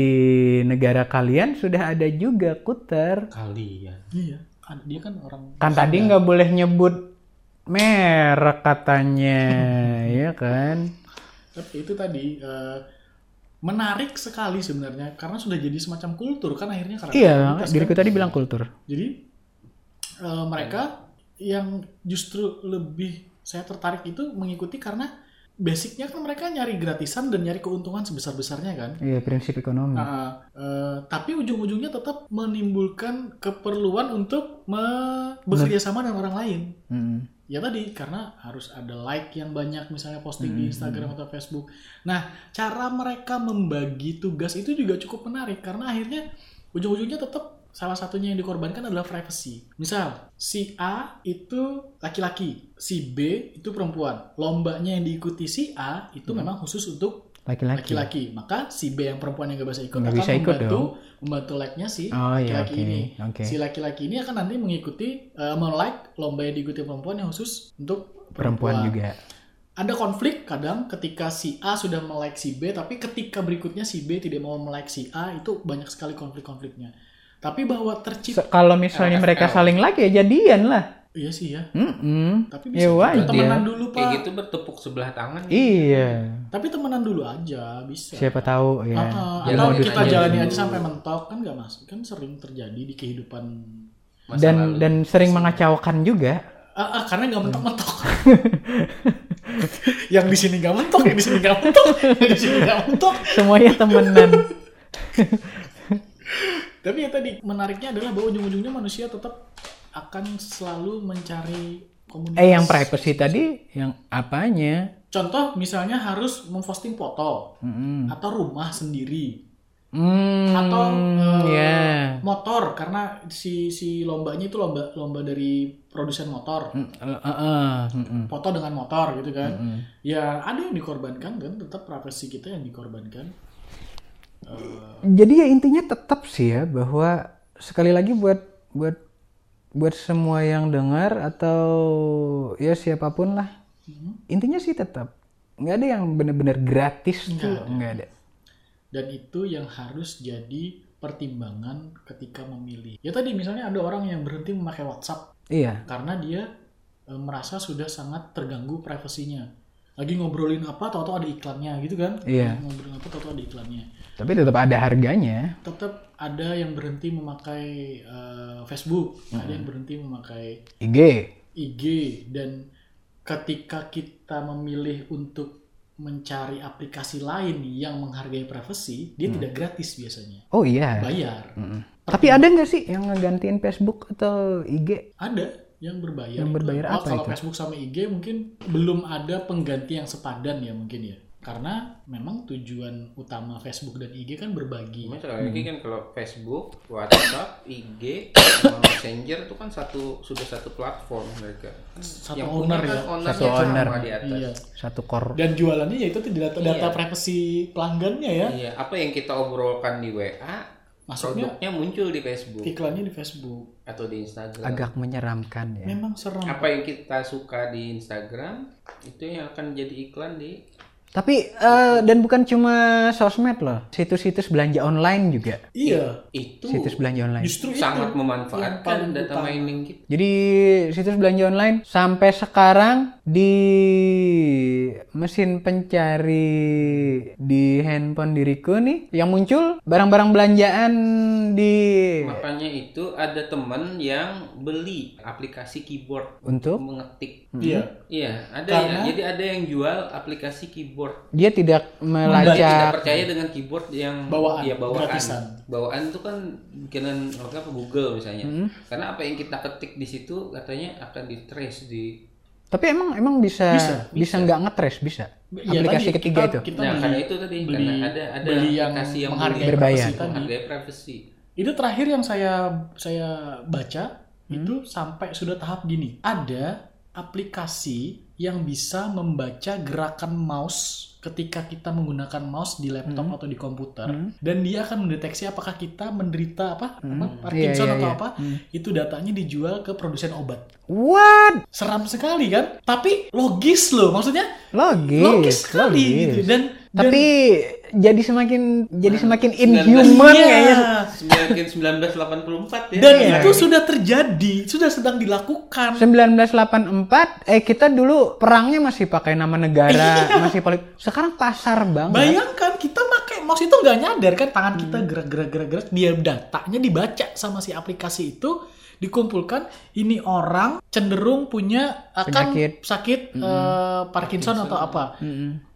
negara kalian sudah ada juga kuter. Kalian. Iya, kan dia kan orang Kan tadi nggak boleh nyebut merek katanya, ya kan? tapi itu tadi eh, menarik sekali sebenarnya karena sudah jadi semacam kultur kan akhirnya karena Iya, diriku kan. tadi bilang kultur. Jadi eh, mereka yang justru lebih saya tertarik itu mengikuti karena basicnya kan mereka nyari gratisan dan nyari keuntungan sebesar besarnya kan. Iya, prinsip ekonomi. Nah, eh, tapi ujung-ujungnya tetap menimbulkan keperluan untuk me- bekerja sama dengan orang lain. Mm. Ya tadi karena harus ada like yang banyak misalnya posting di Instagram atau Facebook. Nah, cara mereka membagi tugas itu juga cukup menarik karena akhirnya ujung-ujungnya tetap salah satunya yang dikorbankan adalah privacy. Misal, si A itu laki-laki, si B itu perempuan. Lombanya yang diikuti si A itu memang khusus untuk Laki-laki. laki-laki. Maka si B yang perempuan yang gak bisa ikut Nggak akan bisa ikut membantu membantu like-nya si Oh, iya, laki-laki oke. ini. Oke. Si laki-laki ini akan nanti mengikuti eh, me-like lomba yang diikuti perempuan yang khusus untuk Perempuan juga. Ada konflik kadang ketika si A sudah melike si B, tapi ketika berikutnya si B tidak mau melike si A, itu banyak sekali konflik-konfliknya. Tapi bahwa tercipta, kalau misalnya LFL. mereka saling lagi ya jadian lah. iya sih ya. Mm-mm. Tapi Ya bisa juga wajar. temenan dulu pak. Kayak gitu bertepuk sebelah tangan. Iya. Tapi temenan dulu aja bisa. Siapa tahu ya. Ya, atau kita aja jalani dulu. aja sampai mentok kan nggak masuk kan sering terjadi di kehidupan Masa Dan lalu. dan sering mengacaukan juga. Ah, ah, karena nggak mentok-mentok. yang di sini nggak mentok, yang di sini nggak mentok, yang di sini nggak mentok. Semuanya temenan. Tapi ya tadi menariknya adalah bahwa ujung-ujungnya manusia tetap akan selalu mencari komunitas. eh yang privacy tadi yang apanya? Contoh misalnya harus memposting foto Mm-mm. atau rumah sendiri Hmm, atau eh, ya. motor karena si si lombanya itu lomba lomba dari produsen motor. Mm, eh, eh, eh, mm-mm. Foto dengan motor gitu kan. Mm. Ya ada yang dikorbankan kan, tetap privasi kita yang dikorbankan. Jadi ya intinya tetap sih ya bahwa sekali lagi buat buat buat semua yang dengar atau ya siapa pun lah intinya sih tetap nggak ada yang bener-bener gratis tuh nggak ada. dan itu yang harus jadi pertimbangan ketika memilih. Ya tadi misalnya ada orang yang berhenti memakai WhatsApp Iya. karena dia e, merasa sudah sangat terganggu privasinya. Lagi ngobrolin apa, tahu-tahu ada iklannya gitu kan? Iya. Ngobrolin apa, tahu-tahu ada iklannya. Tapi tetap ada harganya. Tetap ada yang berhenti memakai e, Facebook, ada yang berhenti memakai IG. IG dan ketika kita memilih untuk mencari aplikasi lain yang menghargai privasi, dia tidak gratis biasanya, Oh iya. bayar. Mm. Tapi ada nggak sih yang ngegantiin Facebook atau IG? Ada yang berbayar. Yang itu. berbayar Oh, apa kalau itu? Facebook sama IG mungkin belum ada pengganti yang sepadan ya mungkin ya. Karena memang tujuan utama Facebook dan IG kan berbagi. Sekali lagi kan kalau Facebook, WhatsApp, IG, Messenger itu kan satu sudah satu platform mereka. Satu Yang owner ya. kan Satu owner. di atas. Iya. Satu core. Dan jualannya yaitu data, data Iya. privasi pelanggannya ya. Iya, apa yang kita obrolkan di WA, Masuknya produknya muncul di Facebook iklannya di Facebook. atau di Instagram. Agak menyeramkan ya. Memang seram. Apa yang kita suka di Instagram itu yang akan jadi iklan di Tapi eh, dan bukan cuma sosmed loh, situs-situs belanja online juga. Iya. Itu Situs belanja online. Justru itu sangat memanfaatkan data utama. mining kita. Jadi situs belanja online sampai sekarang di mesin pencari di handphone diriku nih yang muncul barang-barang belanjaan di Makanya itu ada teman yang beli aplikasi keyboard untuk mengetik. Iya. Iya, ada Karena- ya. Jadi ada yang jual aplikasi keyboard. Dia tidak Dia tidak melacak percaya dengan keyboard yang Bawaan, ya bawaan. gratisan. Bawaan itu kan bikinan apa Google misalnya. Karena apa yang kita ketik di situ katanya akan di trace di tapi emang emang bisa Bisa, bisa nggak ngetrace bisa Iya, aplikasi tadi ketiga kita- itu Kita Nah, beli- karena itu tadi beli, karena ada ada beli yang aplikasi yang menghargai Berbayar. menghargai privacy. Itu terakhir yang saya saya baca Hmm. itu sampai sudah tahap gini. Ada aplikasi yang bisa membaca gerakan mouse ketika kita menggunakan mouse di laptop Hmm. atau di komputer dan dia akan mendeteksi apakah kita menderita apa, apa Iya, Parkinson iya, atau iya. apa. Itu datanya dijual ke produsen obat. what Seram sekali kan? Tapi logis loh, maksudnya logis logis sekali logis. gitu dan tapi jadi semakin jadi semakin 19 inhuman Iya. kayaknya Mungkin 1984 ya. Dan Iya. itu sudah terjadi, sudah sedang dilakukan. 1984 eh kita dulu perangnya masih pakai nama negara masih politik sekarang kasar banget Bayangkan kita pakai mouse itu nggak nyadar kan tangan Hmm. kita gerak-gerak gerak-gerak, dia datanya dibaca sama si aplikasi itu dikumpulkan ini orang cenderung punya akan Penyakit. sakit eh, Parkinson, atau apa. Mm-mm.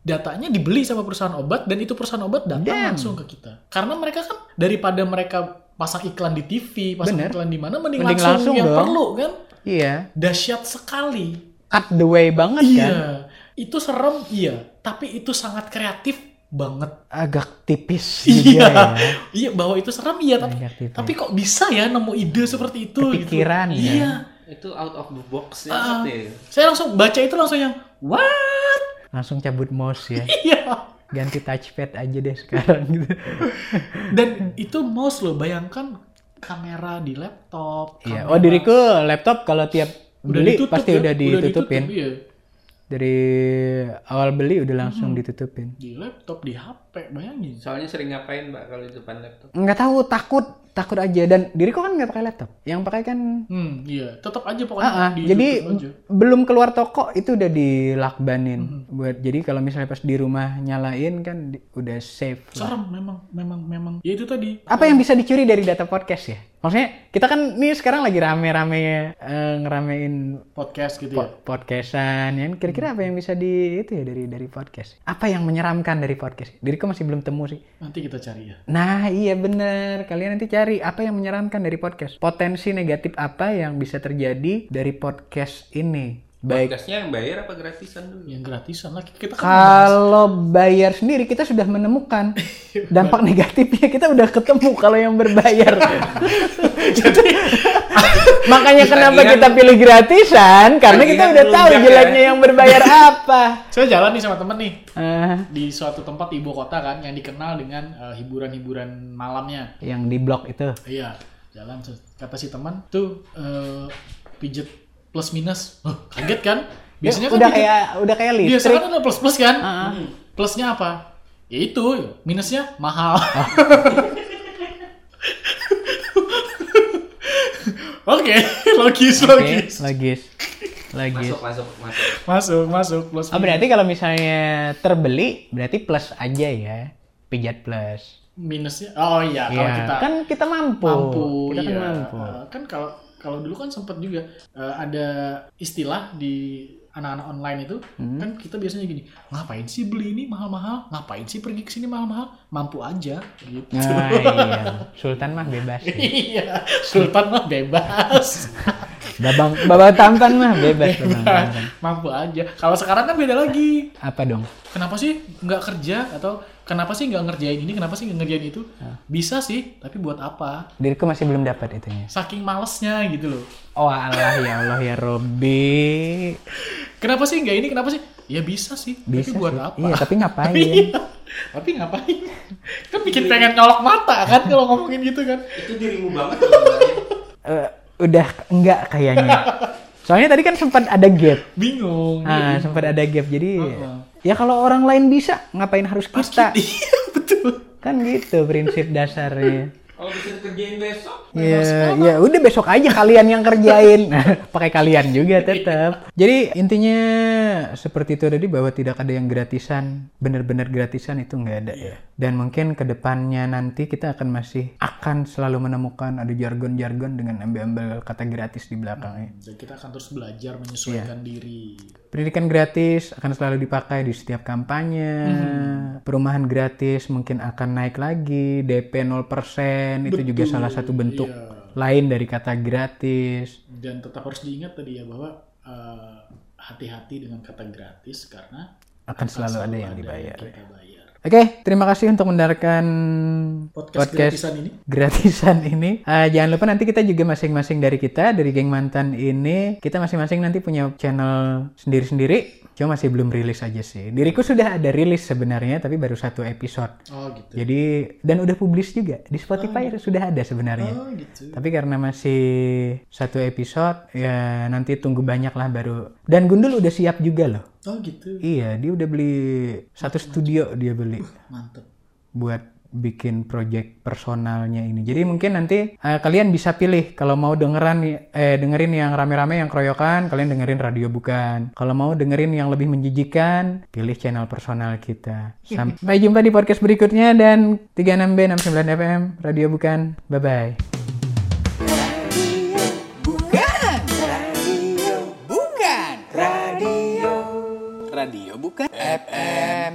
Datanya dibeli sama perusahaan obat dan itu perusahaan obat datang Damn. langsung ke kita. Karena mereka kan daripada mereka pasang iklan di TV, pasang Bener. iklan di mana mending, Mending langsung, langsung yang dong. perlu kan. iya Dahsyat sekali. cut the way banget Iya, kan itu serem iya, tapi itu sangat kreatif banget. agak tipis Iya, juga ya iya bahwa itu serem iya, tapi Agak tipis. tapi kok bisa ya nemu ide seperti itu? Kepikiran gitu. ya. Iya, Itu out of the box ya. saya langsung baca itu langsung yang what? Langsung cabut mouse ya Iya. ganti touchpad aja deh sekarang gitu Dan itu mouse loh, bayangkan kamera di laptop. iya kamera- oh diriku laptop kalau tiap beli ditutup pasti ya, udah ditutupin ditutup, iya. dari awal beli udah langsung ditutupin Di laptop, di HP, bayangin. Soalnya sering ngapain Mbak kalau di depan laptop? nggak tahu takut takut aja. Dan diriku kan nggak pakai laptop. Yang pakai kan Hmm, iya, tetap aja pokoknya Ah, ah. di jadi aja. belum keluar toko itu udah dilakbanin buat jadi kalau misalnya pas di rumah nyalain kan di- udah safe lah. serem memang memang memang. Ya itu tadi. Apa yang bisa dicuri dari data podcast ya? Maksudnya kita kan nih sekarang lagi rame-rame eh, ngeramein podcast gitu ya. po- podcastan ya kira-kira apa yang bisa di itu ya dari dari podcast? Apa yang menyeramkan dari podcast? Diriku masih belum temu sih. Nanti kita cari ya. Nah iya bener, kalian nanti cari apa yang menyeramkan dari podcast. Potensi negatif apa yang bisa terjadi dari podcast ini. Baik, Podcastnya yang bayar apa gratisan dulu? Yang gratisan lagi kita kan kalau bayar sendiri kita sudah menemukan dampak negatifnya kita udah ketemu kalau yang berbayar. Makanya kenapa Tagihan. kita pilih gratisan karena kita Tagihan udah tahu ya. jeleknya yang berbayar apa. Saya jalan nih sama temen nih Ah, di suatu tempat di ibu kota kan yang dikenal dengan eh, hiburan-hiburan malamnya. yang di blok itu. Iya, jalan kata si teman tuh eh, pijet plus minus. Huh, kaget kan? Biasanya kan udah pijet- kayak udah kayak listrik. kan ada plus plus kan? Ah, Hmm. Plusnya apa? Ya itu, minusnya mahal. Oke, logis logis. logis. Logis. Masuk, masuk, masuk. Masuk, masuk plus. Oh berarti kalau misalnya terbeli berarti plus aja ya, pijat plus. minusnya. Oh iya, kalau Iya, kita kan kita mampu. mampu, Kita kan iya. mampu. Eh, kan kalau kalau dulu kan sempat juga eh, ada istilah di anak-anak online itu Hmm. kan kita biasanya gini ngapain sih beli ini mahal-mahal ngapain sih pergi ke sini mahal-mahal mampu aja gitu Nah, iya. Sultan mah bebas. ya. iya Sultan mah bebas Babang babang tampan mah bebas. tampan. mampu aja kalau sekarang kan beda lagi Apa dong? kenapa sih nggak kerja atau kenapa sih nggak ngerjain ini kenapa sih nggak ngerjain itu bisa sih tapi buat apa Diriku masih belum dapat itunya. saking malesnya gitu loh Oh Allah ya Allah ya Robby. kenapa sih nggak ini kenapa sih ya bisa sih Bisa tapi buat sih. apa Iya, tapi ngapain? Iya. tapi ngapain kan bikin pengen nyolok mata kan kalau ngomongin gitu kan Itu dirimu banget. Eh, udah enggak kayaknya. Soalnya tadi kan sempat ada gap. bingung Ah, sempat ada gap. Jadi Heeh. Ya kalau orang lain bisa, ngapain harus kita? Iya betul. Kan gitu prinsip dasarnya. Kalau bisa dikerjain besok, Ya, ya udah besok aja kalian yang kerjain. Pakai kalian juga tetap. Jadi intinya seperti itu tadi bahwa tidak ada yang gratisan, benar-benar gratisan itu nggak ada ya. Dan mungkin ke depannya nanti kita akan masih akan selalu menemukan ada jargon-jargon dengan ambil-ambil kata gratis di belakangnya. Dan kita akan terus belajar menyesuaikan diri. Pendidikan gratis akan selalu dipakai di setiap kampanye. Perumahan gratis mungkin akan naik lagi. DP 0% itu juga salah satu bentuk Iya. lain dari kata gratis. Dan tetap harus diingat tadi ya bahwa eh, hati-hati dengan kata gratis karena Akan selalu ada yang dibayar. kita bayar. Oke, terima kasih untuk mendengarkan Podcast, podcast, gratisan ini. gratisan ini. Eh, jangan lupa nanti kita juga masing-masing dari kita, dari geng mantan ini, kita masing-masing nanti punya channel sendiri-sendiri. Cuma masih belum rilis aja sih. Diriku sudah ada rilis sebenarnya, tapi baru satu episode. Oh gitu. Jadi dan udah publish juga di Spotify sudah ada sebenarnya. Oh gitu. Tapi karena masih satu episode, ya nanti tunggu banyak lah baru. Dan Gundul udah siap juga loh. Oh gitu. Iya, dia udah beli satu studio dia beli Mantep. buat bikin project personalnya ini. Jadi mungkin nanti eh, kalian bisa pilih kalau mau dengeran eh dengerin yang rame-rame yang keroyokan, kalian dengerin radio bukan. Kalau mau dengerin yang lebih menjijikan, pilih channel personal kita. Sampai jumpa di podcast berikutnya dan 36B 69 FM Radio Bukan. Bye bye. Bukan radio, bukan radio, radio bukan FM.